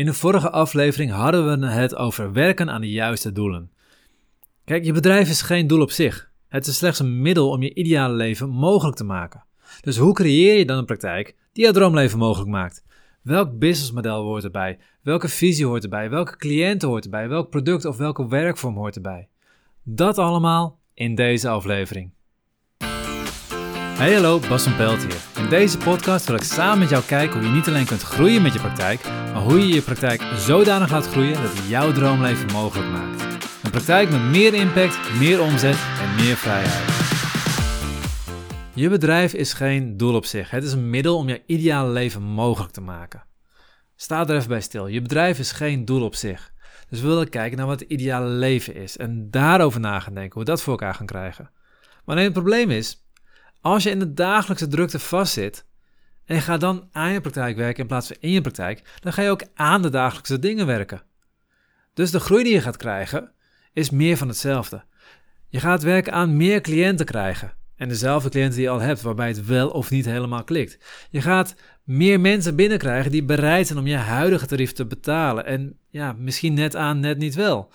In de vorige aflevering hadden we het over werken aan de juiste doelen. Kijk, je bedrijf is geen doel op zich. Het is slechts een middel om je ideale leven mogelijk te maken. Dus hoe creëer je dan een praktijk die jouw droomleven mogelijk maakt? Welk businessmodel hoort erbij? Welke visie hoort erbij? Welke cliënten hoort erbij? Welk product of welke werkvorm hoort erbij? Dat allemaal in deze aflevering. Hey hallo, Bas van Pelt hier. In deze podcast wil ik samen met jou kijken hoe je niet alleen kunt groeien met je praktijk, maar hoe je je praktijk zodanig laat groeien dat het jouw droomleven mogelijk maakt. Een praktijk met meer impact, meer omzet en meer vrijheid. Je bedrijf is geen doel op zich. Het is een middel om je ideale leven mogelijk te maken. Sta er even bij stil. Je bedrijf is geen doel op zich. Dus we willen kijken naar wat het ideale leven is en daarover na gaan denken hoe we dat voor elkaar gaan krijgen. Maar alleen het probleem is, als je in de dagelijkse drukte vastzit en je gaat dan aan je praktijk werken in plaats van in je praktijk, dan ga je ook aan de dagelijkse dingen werken. Dus de groei die je gaat krijgen is meer van hetzelfde. Je gaat werken aan meer cliënten krijgen. En dezelfde cliënten die je al hebt, waarbij het wel of niet helemaal klikt. Je gaat meer mensen binnenkrijgen die bereid zijn om je huidige tarief te betalen. En ja, misschien net aan, net niet wel.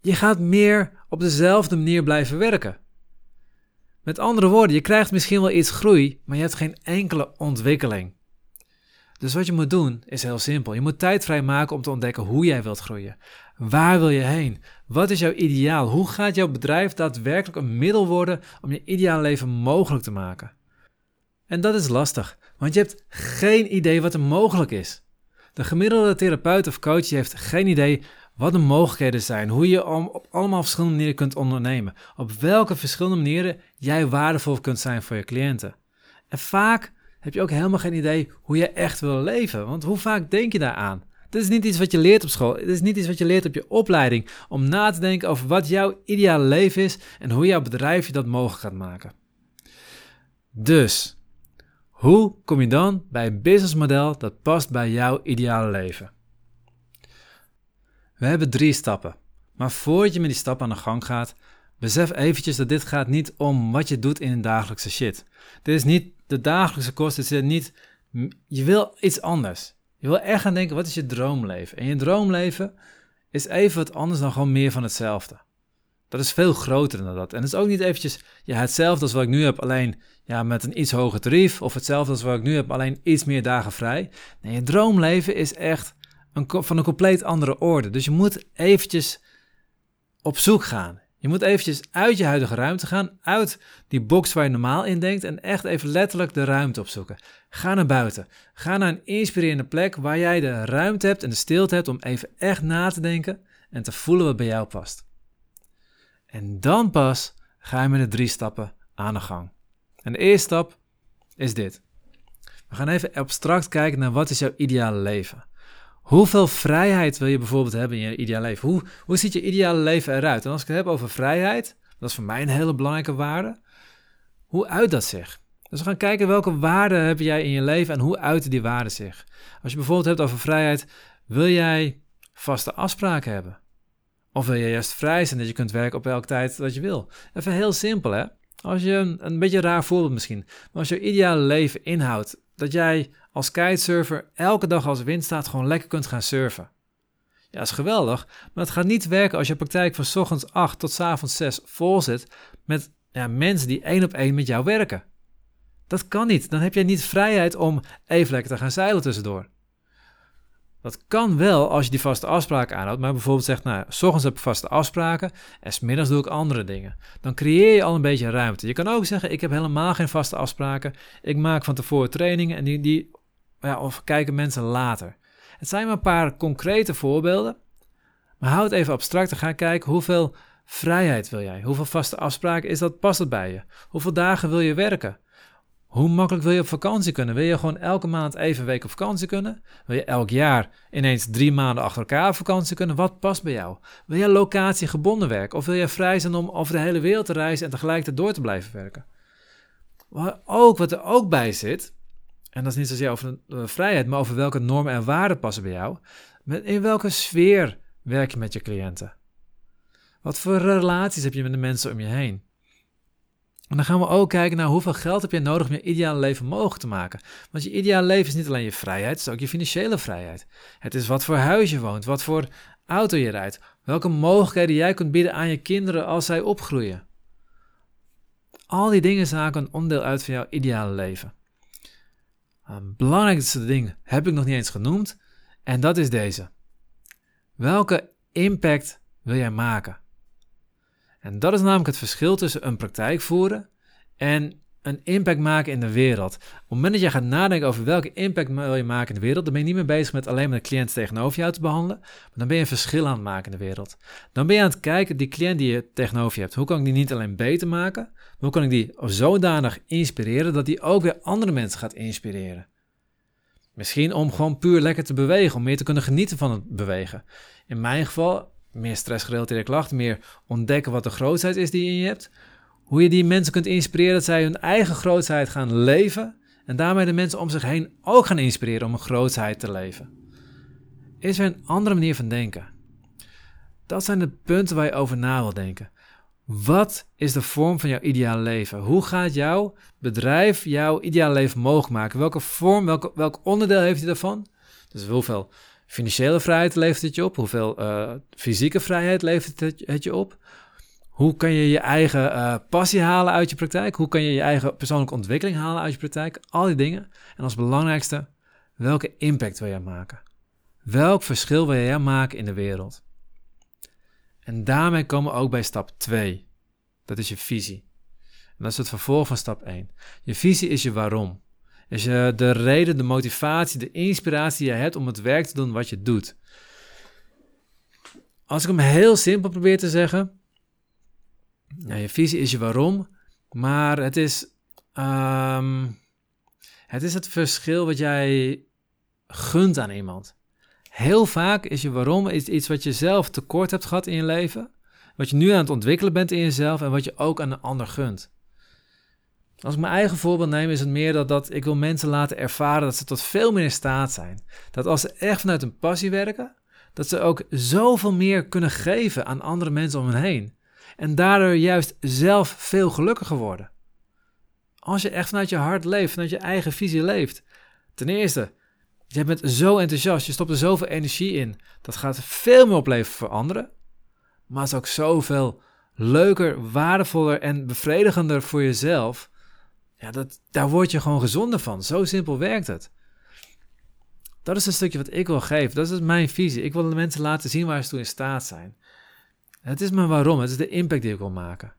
Je gaat meer op dezelfde manier blijven werken. Met andere woorden, je krijgt misschien wel iets groei, maar je hebt geen enkele ontwikkeling. Dus wat je moet doen is heel simpel. Je moet tijd vrijmaken om te ontdekken hoe jij wilt groeien. Waar wil je heen? Wat is jouw ideaal? Hoe gaat jouw bedrijf daadwerkelijk een middel worden om je ideaal leven mogelijk te maken? En dat is lastig, want je hebt geen idee wat er mogelijk is. De gemiddelde therapeut of coach heeft geen idee wat de mogelijkheden zijn, hoe je op allemaal verschillende manieren kunt ondernemen, op welke verschillende manieren jij waardevol kunt zijn voor je cliënten. En vaak heb je ook helemaal geen idee hoe je echt wil leven, want hoe vaak denk je daaraan? Dit is niet iets wat je leert op school. Dit is niet iets wat je leert op je opleiding. Om na te denken over wat jouw ideale leven is en hoe jouw bedrijf je dat mogelijk gaat maken. Dus, hoe kom je dan bij een businessmodel dat past bij jouw ideale leven? We hebben drie stappen. Maar voordat je met die stappen aan de gang gaat, besef eventjes dat dit gaat niet om wat je doet in een dagelijkse shit. Dit is niet de dagelijkse kosten, dit is niet... Je wil iets anders. Je wil echt gaan denken, wat is je droomleven? En je droomleven is even wat anders dan gewoon meer van hetzelfde. Dat is veel groter dan dat. En het is ook niet eventjes ja, hetzelfde als wat ik nu heb, alleen ja, met een iets hoger tarief. Of hetzelfde als wat ik nu heb, alleen iets meer dagen vrij. Nee, je droomleven is echt van een compleet andere orde. Dus je moet eventjes op zoek gaan. Je moet eventjes uit je huidige ruimte gaan, uit die box waar je normaal in denkt en echt even letterlijk de ruimte opzoeken. Ga naar buiten. Ga naar een inspirerende plek waar jij de ruimte hebt en de stilte hebt om even echt na te denken en te voelen wat bij jou past. En dan pas ga je met de drie stappen aan de gang. En de eerste stap is dit. We gaan even abstract kijken naar wat is jouw ideale leven. Hoeveel vrijheid wil je bijvoorbeeld hebben in je ideale leven? Hoe, hoe ziet je ideale leven eruit? En als ik het heb over vrijheid, dat is voor mij een hele belangrijke waarde. Hoe uit dat zich? Dus we gaan kijken welke waarden heb jij in je leven en hoe uiten die waarden zich. Als je bijvoorbeeld hebt over vrijheid, wil jij vaste afspraken hebben? Of wil je juist vrij zijn dat je kunt werken op elke tijd wat je wil? Even heel simpel hè. Als je een, een beetje een raar voorbeeld misschien, maar als je ideale leven inhoudt dat jij als kitesurfer elke dag als wind staat gewoon lekker kunt gaan surfen. Ja, is geweldig, maar het gaat niet werken als je praktijk van ochtends 8 tot avonds 6 vol zit met ja, mensen die één op één met jou werken. Dat kan niet. Dan heb jij niet vrijheid om even lekker te gaan zeilen tussendoor. Dat kan wel als je die vaste afspraken aanhoudt, maar bijvoorbeeld zegt, nou, s ochtends heb ik vaste afspraken en smiddags doe ik andere dingen. Dan creëer je al een beetje ruimte. Je kan ook zeggen, ik heb helemaal geen vaste afspraken. Ik maak van tevoren trainingen en die, die ja, of kijken mensen later. Het zijn maar een paar concrete voorbeelden, maar houd even abstract en ga kijken hoeveel vrijheid wil jij? Hoeveel vaste afspraken is dat? Past bij je? Hoeveel dagen wil je werken? Hoe makkelijk wil je op vakantie kunnen? Wil je gewoon elke maand even een week op vakantie kunnen? Wil je elk jaar ineens drie maanden achter elkaar op vakantie kunnen? Wat past bij jou? Wil je locatiegebonden werken? Of wil je vrij zijn om over de hele wereld te reizen en tegelijkertijd door te blijven werken? Maar ook, wat er ook bij zit, en dat is niet zozeer over de vrijheid, maar over welke normen en waarden passen bij jou. In welke sfeer werk je met je cliënten? Wat voor relaties heb je met de mensen om je heen? En dan gaan we ook kijken naar hoeveel geld heb je nodig om je ideale leven mogelijk te maken. Want je ideale leven is niet alleen je vrijheid, het is ook je financiële vrijheid. Het is wat voor huis je woont, wat voor auto je rijdt, welke mogelijkheden jij kunt bieden aan je kinderen als zij opgroeien. Al die dingen zaken een onderdeel uit van jouw ideale leven. Een belangrijkste ding heb ik nog niet eens genoemd en dat is deze. Welke impact wil jij maken? En dat is namelijk het verschil tussen een praktijk voeren en een impact maken in de wereld. Op het moment dat je gaat nadenken over welke impact wil je maken in de wereld, dan ben je niet meer bezig met alleen maar de cliënt tegenover jou te behandelen, maar dan ben je een verschil aan het maken in de wereld. Dan ben je aan het kijken, die cliënt die je tegenover je hebt, hoe kan ik die niet alleen beter maken, maar hoe kan ik die zodanig inspireren dat die ook weer andere mensen gaat inspireren. Misschien om gewoon puur lekker te bewegen, om meer te kunnen genieten van het bewegen. In mijn geval, meer stressgerelateerde klachten, meer ontdekken wat de grootheid is die je in je hebt. Hoe je die mensen kunt inspireren dat zij hun eigen grootheid gaan leven en daarmee de mensen om zich heen ook gaan inspireren om een grootheid te leven. Is er een andere manier van denken? Dat zijn de punten waar je over na wil denken. Wat is de vorm van jouw ideale leven? Hoe gaat jouw bedrijf jouw ideale leven mogelijk maken? Welke vorm, welk, welk onderdeel heeft hij daarvan? Dus hoeveel financiële vrijheid levert het je op? Hoeveel uh, fysieke vrijheid levert het, het, je op? Hoe kan je je eigen uh, passie halen uit je praktijk? Hoe kan je je eigen persoonlijke ontwikkeling halen uit je praktijk? Al die dingen. En als belangrijkste, welke impact wil jij maken? Welk verschil wil jij maken in de wereld? En daarmee komen we ook bij stap 2. Dat is je visie. Dat is het vervolg van stap 1. Je visie is je waarom. Is je de reden, de motivatie, de inspiratie die je hebt om het werk te doen wat je doet. Als ik hem heel simpel probeer te zeggen. Nou, je visie is je waarom. Maar het is, um, het is het verschil wat jij gunt aan iemand. Heel vaak is je waarom is iets wat je zelf tekort hebt gehad in je leven. Wat je nu aan het ontwikkelen bent in jezelf en wat je ook aan een ander gunt. Als ik mijn eigen voorbeeld neem, is het meer dat, dat ik wil mensen laten ervaren dat ze tot veel meer in staat zijn. Dat als ze echt vanuit een passie werken, dat ze ook zoveel meer kunnen geven aan andere mensen om hen heen. En daardoor juist zelf veel gelukkiger worden. Als je echt vanuit je hart leeft, vanuit je eigen visie leeft. Ten eerste, je bent zo enthousiast, je stopt er zoveel energie in. Dat gaat veel meer opleveren voor anderen. Maar het is ook zoveel leuker, waardevoller en bevredigender voor jezelf. Ja, dat, daar word je gewoon gezonder van. Zo simpel werkt het. Dat is een stukje wat ik wil geven. Dat is mijn visie. Ik wil de mensen laten zien waar ze toe in staat zijn. Het is mijn waarom. Het is de impact die ik wil maken.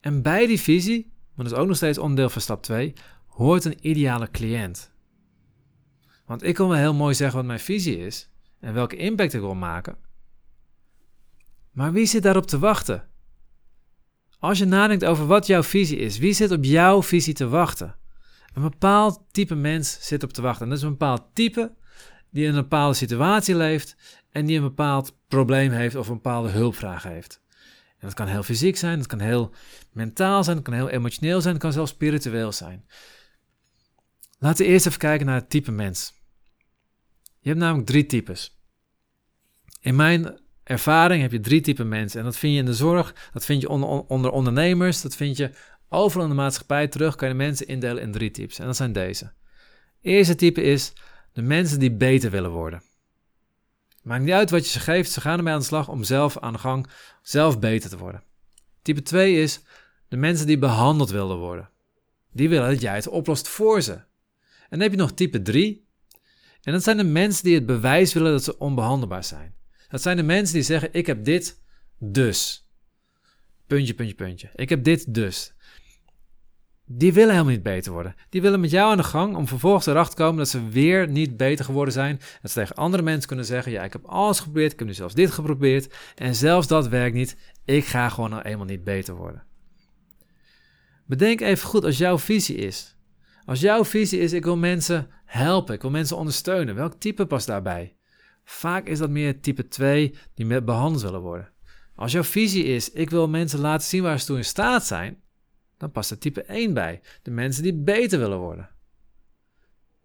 En bij die visie, maar dat is ook nog steeds onderdeel van stap 2, hoort een ideale cliënt. Want ik kan wel heel mooi zeggen wat mijn visie is en welke impact ik wil maken. Maar wie zit daarop te wachten? Als je nadenkt over wat jouw visie is, wie zit op jouw visie te wachten? Een bepaald type mens zit op te wachten. En dat is een bepaald type die in een bepaalde situatie leeft en die een bepaald probleem heeft of een bepaalde hulpvraag heeft. En dat kan heel fysiek zijn, dat kan heel mentaal zijn, dat kan heel emotioneel zijn, dat kan zelfs spiritueel zijn. Laten we eerst even kijken naar het type mens. Je hebt namelijk drie types. In mijn ervaring heb je drie typen mensen. En dat vind je in de zorg, dat vind je onder, onder ondernemers, dat vind je overal in de maatschappij terug. Kan je mensen indelen in drie types. En dat zijn deze. Eerste type is de mensen die beter willen worden. Maakt niet uit wat je ze geeft, ze gaan ermee aan de slag om zelf aan de gang, zelf beter te worden. Type 2 is de mensen die behandeld willen worden. Die willen dat jij het oplost voor ze. En dan heb je nog type 3. En dat zijn de mensen die het bewijs willen dat ze onbehandelbaar zijn. Dat zijn de mensen die zeggen: Ik heb dit, dus. Puntje, puntje, puntje. Ik heb dit, dus. Die willen helemaal niet beter worden. Die willen met jou aan de gang om vervolgens erachter te komen dat ze weer niet beter geworden zijn. Dat ze tegen andere mensen kunnen zeggen: Ja, ik heb alles geprobeerd. Ik heb nu zelfs dit geprobeerd. En zelfs dat werkt niet. Ik ga gewoon nou eenmaal niet beter worden. Bedenk even goed als jouw visie is. Als jouw visie is: ik wil mensen helpen, ik wil mensen ondersteunen. Welk type past daarbij? Vaak is dat meer type 2 die met behandeld willen worden. Als jouw visie is: ik wil mensen laten zien waar ze toe in staat zijn, dan past er type 1 bij. De mensen die beter willen worden.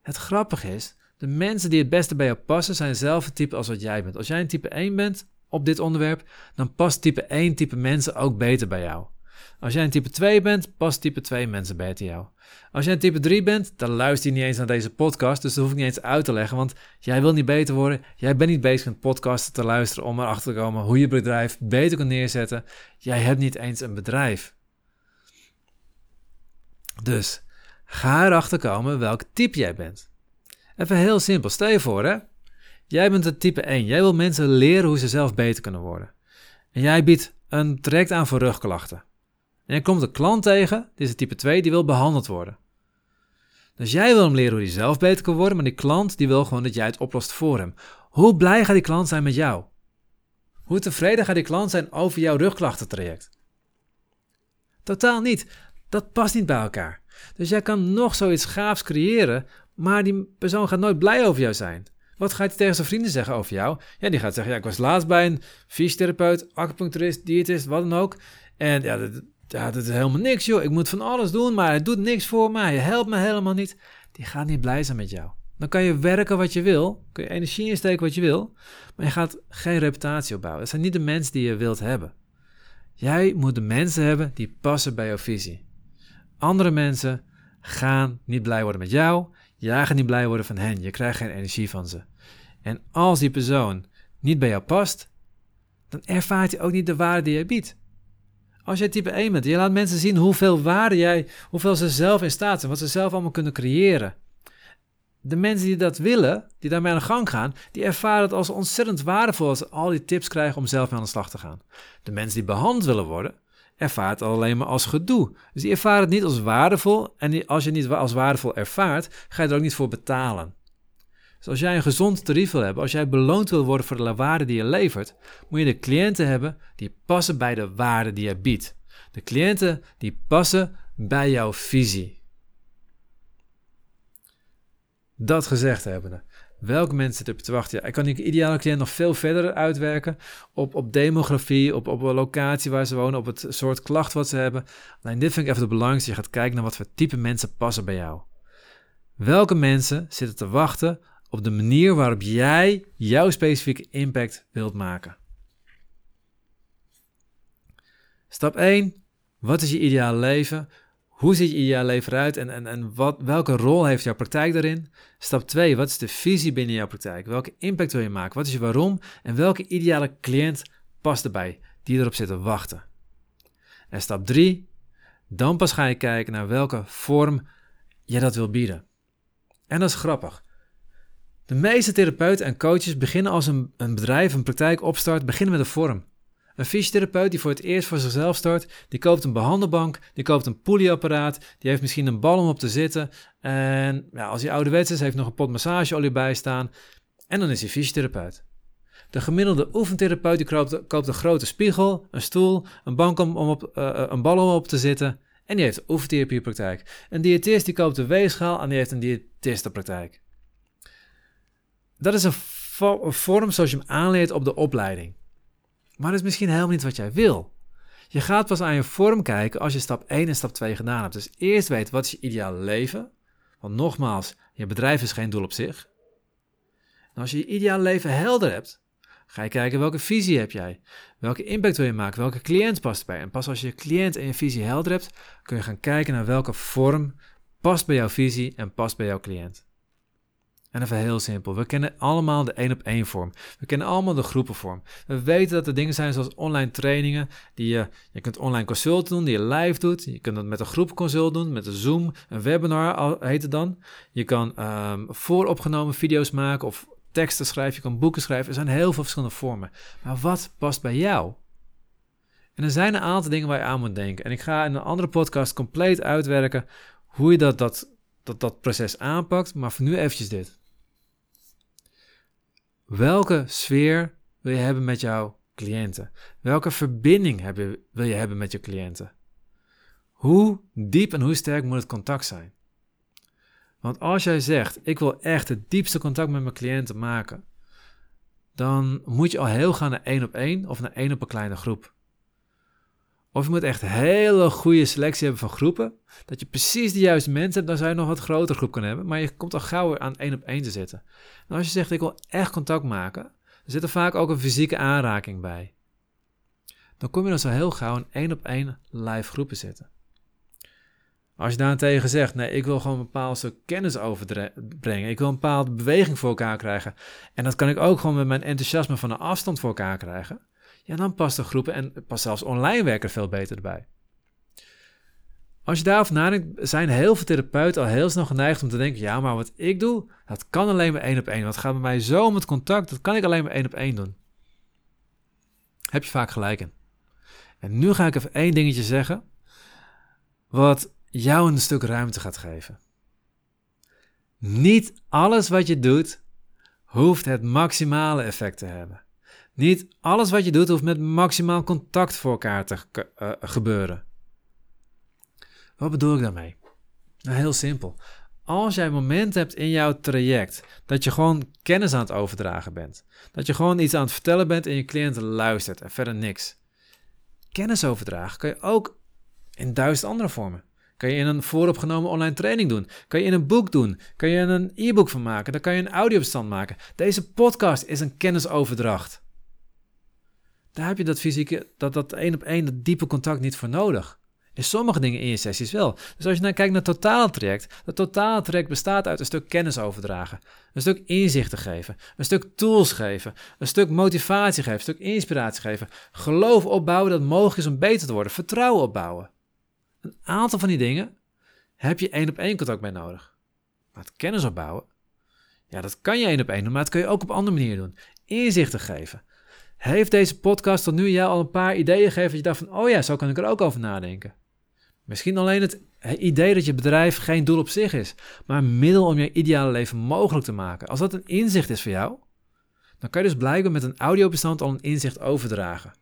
Het grappige is, de mensen die het beste bij jou passen zijn hetzelfde type als wat jij bent. Als jij een type 1 bent op dit onderwerp, dan past type 1 type mensen ook beter bij jou. Als jij een type 2 bent, past type 2 mensen beter jou. Als jij een type 3 bent, dan luister je niet eens naar deze podcast, dus dat hoef ik niet eens uit te leggen, want jij wil niet beter worden. Jij bent niet bezig met podcasten te luisteren om erachter te komen hoe je bedrijf beter kan neerzetten. Jij hebt niet eens een bedrijf. Dus ga erachter komen welk type jij bent. Even heel simpel. Stel je voor, hè? Jij bent het type 1. Jij wil mensen leren hoe ze zelf beter kunnen worden. En jij biedt een traject aan voor rugklachten. En je komt een klant tegen, dit is type 2, die wil behandeld worden. Dus jij wil hem leren hoe hij zelf beter kan worden, maar die klant die wil gewoon dat jij het oplost voor hem. Hoe blij gaat die klant zijn met jou? Hoe tevreden gaat die klant zijn over jouw rugklachtentraject? Totaal niet. Dat past niet bij elkaar. Dus jij kan nog zoiets gaafs creëren, maar die persoon gaat nooit blij over jou zijn. Wat gaat hij tegen zijn vrienden zeggen over jou? Ja, die gaat zeggen, ja, ik was laatst bij een fysiotherapeut, acupuncturist, diëtist, wat dan ook. En ja, ja, dat is helemaal niks, joh. Ik moet van alles doen, maar hij doet niks voor mij. Hij helpt me helemaal niet. Die gaat niet blij zijn met jou. Dan kan je werken wat je wil, kun je energie insteken wat je wil, maar je gaat geen reputatie opbouwen. Dat zijn niet de mensen die je wilt hebben. Jij moet de mensen hebben die passen bij jouw visie. Andere mensen gaan niet blij worden met jou, jij gaat niet blij worden van hen. Je krijgt geen energie van ze. En als die persoon niet bij jou past, dan ervaart hij ook niet de waarde die jij biedt. Als jij type 1 bent, je laat mensen zien hoeveel waarde jij, hoeveel ze zelf in staat zijn, wat ze zelf allemaal kunnen creëren. De mensen die dat willen, die daarmee aan de gang gaan, die ervaren het als ontzettend waardevol als ze al die tips krijgen om zelf aan de slag te gaan. De mensen die behandeld willen worden, ervaren het alleen maar als gedoe. Dus die ervaren het niet als waardevol. En als je het niet als waardevol ervaart, ga je er ook niet voor betalen. Dus als jij een gezond tarief wil hebben, als jij beloond wil worden voor de waarde die je levert, moet je de cliënten hebben die passen bij de waarde die je biedt. De cliënten die passen bij jouw visie. Dat gezegd hebbende, welke mensen zitten er te wachten? Ja, ik kan die ideale cliënt nog veel verder uitwerken op, op demografie, op, op locatie waar ze wonen, op het soort klacht wat ze hebben. Alleen dit vind ik even het belangrijkste. Je gaat kijken naar wat voor type mensen passen bij jou. Welke mensen zitten te wachten op de manier waarop jij jouw specifieke impact wilt maken. Stap 1. Wat is je ideale leven? Hoe ziet je ideale leven eruit en, en, en wat, welke rol heeft jouw praktijk daarin? Stap 2. Wat is de visie binnen jouw praktijk? Welke impact wil je maken? Wat is je waarom? En welke ideale cliënt past erbij die erop zit te wachten? En stap 3. Dan pas ga je kijken naar welke vorm je dat wil bieden. En dat is grappig. De meeste therapeuten en coaches beginnen als een, een bedrijf, een praktijk opstart, beginnen met een vorm. Een fysiotherapeut die voor het eerst voor zichzelf start, die koopt een behandelbank, die koopt een polyapparaat, die heeft misschien een bal om op te zitten. En ja, als hij ouderwets is, heeft nog een pot massageolie bij staan. En dan is hij fysiotherapeut. De gemiddelde oefentherapeut die koopt, een grote spiegel, een stoel, een bank om, om op, uh, een bal om op te zitten. En die heeft een oefentherapeutpraktijk. Een diëtist die koopt een weegschaal en die heeft een diëtistenpraktijk. Dat is een, vorm zoals je hem aanleert op de opleiding. Maar dat is misschien helemaal niet wat jij wil. Je gaat pas aan je vorm kijken als je stap 1 en stap 2 gedaan hebt. Dus eerst weet wat is je ideale leven. Want nogmaals, je bedrijf is geen doel op zich. En als je je ideale leven helder hebt, ga je kijken welke visie heb jij. Welke impact wil je maken? Welke cliënt past bij? En pas als je je cliënt en je visie helder hebt, kun je gaan kijken naar welke vorm past bij jouw visie en past bij jouw cliënt. En even heel simpel. We kennen allemaal de één op één vorm. We kennen allemaal de groepenvorm. We weten dat er dingen zijn zoals online trainingen. Die je, je kunt online consult doen, die je live doet. Je kunt dat met een groepconsult doen, met een Zoom, een webinar heet het dan. Je kan um, vooropgenomen video's maken of teksten schrijven. Je kan boeken schrijven. Er zijn heel veel verschillende vormen. Maar wat past bij jou? En er zijn een aantal dingen waar je aan moet denken. En ik ga in een andere podcast compleet uitwerken hoe je dat, dat, dat, dat proces aanpakt. Maar voor nu eventjes dit. Welke sfeer wil je hebben met jouw cliënten? Welke verbinding wil je hebben met je cliënten? Hoe diep en hoe sterk moet het contact zijn? Want als jij zegt, ik wil echt het diepste contact met mijn cliënten maken, dan moet je al heel gaan naar één op één of naar één op een kleine groep. Of je moet echt hele goede selectie hebben van groepen. Dat je precies de juiste mensen hebt, dan zou je nog wat grotere groep kunnen hebben. Maar je komt al gauw aan één op één te zitten. En als je zegt, ik wil echt contact maken, dan zit er vaak ook een fysieke aanraking bij. dan kom je dan zo heel gauw in één op één live groepen zitten. Als je daarentegen zegt, nee, ik wil gewoon een bepaald stuk kennis overbrengen. Ik wil een bepaalde beweging voor elkaar krijgen. En dat kan ik ook gewoon met mijn enthousiasme van een afstand voor elkaar krijgen. Ja, dan past de groepen en past zelfs online werken veel beter erbij. Als je daarover nadenkt, zijn heel veel therapeuten al heel snel geneigd om te denken: ja, maar wat ik doe, dat kan alleen maar één op één. Wat gaat bij mij zo om het contact, dat kan ik alleen maar één op één doen. Heb je vaak gelijk in. En nu ga ik even één dingetje zeggen, wat jou een stuk ruimte gaat geven. Niet alles wat je doet hoeft het maximale effect te hebben. Niet alles wat je doet hoeft met maximaal contact voor elkaar te uh, gebeuren. Wat bedoel ik daarmee? Nou, heel simpel. Als jij een moment hebt in jouw traject dat je gewoon kennis aan het overdragen bent, dat je gewoon iets aan het vertellen bent en je cliënt luistert en verder niks. Kennis overdragen kan je ook in duizend andere vormen. Kan je in een vooropgenomen online training doen. Kan je in een boek doen. Kan je een e-book van maken. Dan kan je een audiobestand maken. Deze podcast is een kennisoverdracht. Daar heb je dat fysieke, dat, dat één op één, dat diepe contact niet voor nodig. In sommige dingen in je sessies wel. Dus als je dan kijkt naar het totale traject, dat totale traject bestaat uit een stuk kennis overdragen, een stuk inzichten geven, een stuk tools geven, een stuk motivatie geven, een stuk inspiratie geven, geloof opbouwen dat mogelijk is om beter te worden, vertrouwen opbouwen. Een aantal van die dingen heb je één op één contact bij nodig. Maar het kennis opbouwen, ja, dat kan je één op één doen, maar dat kun je ook op andere manieren doen. Inzichten geven. Heeft deze podcast tot nu jou al een paar ideeën gegeven dat je dacht van, oh ja, zo kan ik er ook over nadenken? Misschien alleen het idee dat je bedrijf geen doel op zich is, maar een middel om je ideale leven mogelijk te maken. Als dat een inzicht is voor jou, dan kan je dus blijkbaar met een audiobestand al een inzicht overdragen.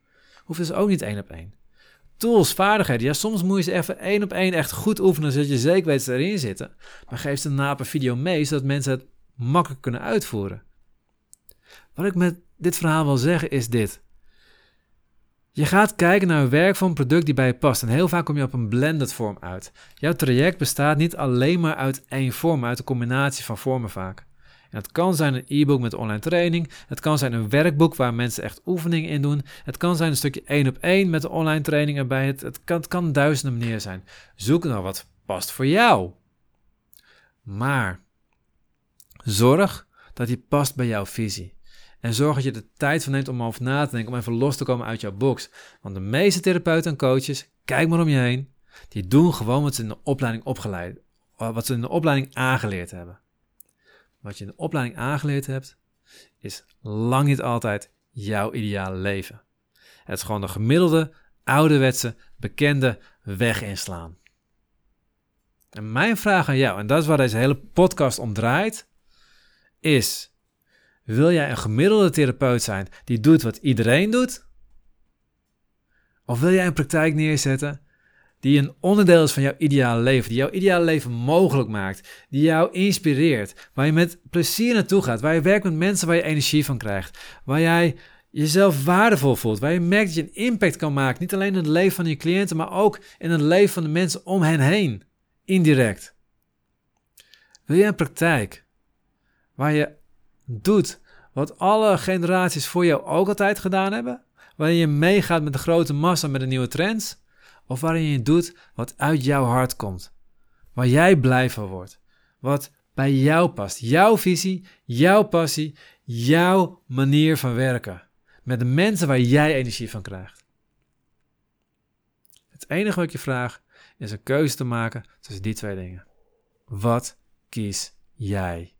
Hoeft dus ook niet één op één. Tools, vaardigheden, ja, soms moet je ze even één op één echt goed oefenen, zodat je zeker weet dat ze erin zitten. Maar geef ze na video mee, zodat mensen het makkelijk kunnen uitvoeren. Wat ik met dit verhaal wil zeggen is dit. Je gaat kijken naar een werk van een product die bij je past. En heel vaak kom je op een blended vorm uit. Jouw traject bestaat niet alleen maar uit één vorm, maar uit een combinatie van vormen vaak. En het kan zijn een e-book met online training. Het kan zijn een werkboek waar mensen echt oefeningen in doen. Het kan zijn een stukje één op één met de online training erbij. Het, het, kan, kan duizenden manieren zijn. Zoek nou wat past voor jou. Maar zorg dat die past bij jouw visie. En zorg dat je de tijd van neemt om over na te denken, om even los te komen uit jouw box. Want de meeste therapeuten en coaches, kijk maar om je heen, die doen gewoon wat ze in de opleiding opgeleid, wat ze in de opleiding aangeleerd hebben. Wat je in de opleiding aangeleerd hebt, is lang niet altijd jouw ideale leven. Het is gewoon de gemiddelde, ouderwetse, bekende weg inslaan. En mijn vraag aan jou, en dat is waar deze hele podcast om draait, is: wil jij een gemiddelde therapeut zijn die doet wat iedereen doet? Of wil jij een praktijk neerzetten die een onderdeel is van jouw ideale leven, die jouw ideale leven mogelijk maakt, die jou inspireert, waar je met plezier naartoe gaat, waar je werkt met mensen waar je energie van krijgt, waar jij jezelf waardevol voelt, waar je merkt dat je een impact kan maken, niet alleen in het leven van je cliënten, maar ook in het leven van de mensen om hen heen, indirect. Wil je een praktijk waar je doet wat alle generaties voor jou ook altijd gedaan hebben? Waarin je meegaat met de grote massa met de nieuwe trends? Of waarin je doet wat uit jouw hart komt? Waar jij blij van wordt? Wat bij jou past? Jouw visie, jouw passie, jouw manier van werken. Met de mensen waar jij energie van krijgt. Het enige wat ik je vraag is een keuze te maken tussen die twee dingen. Wat kies jij?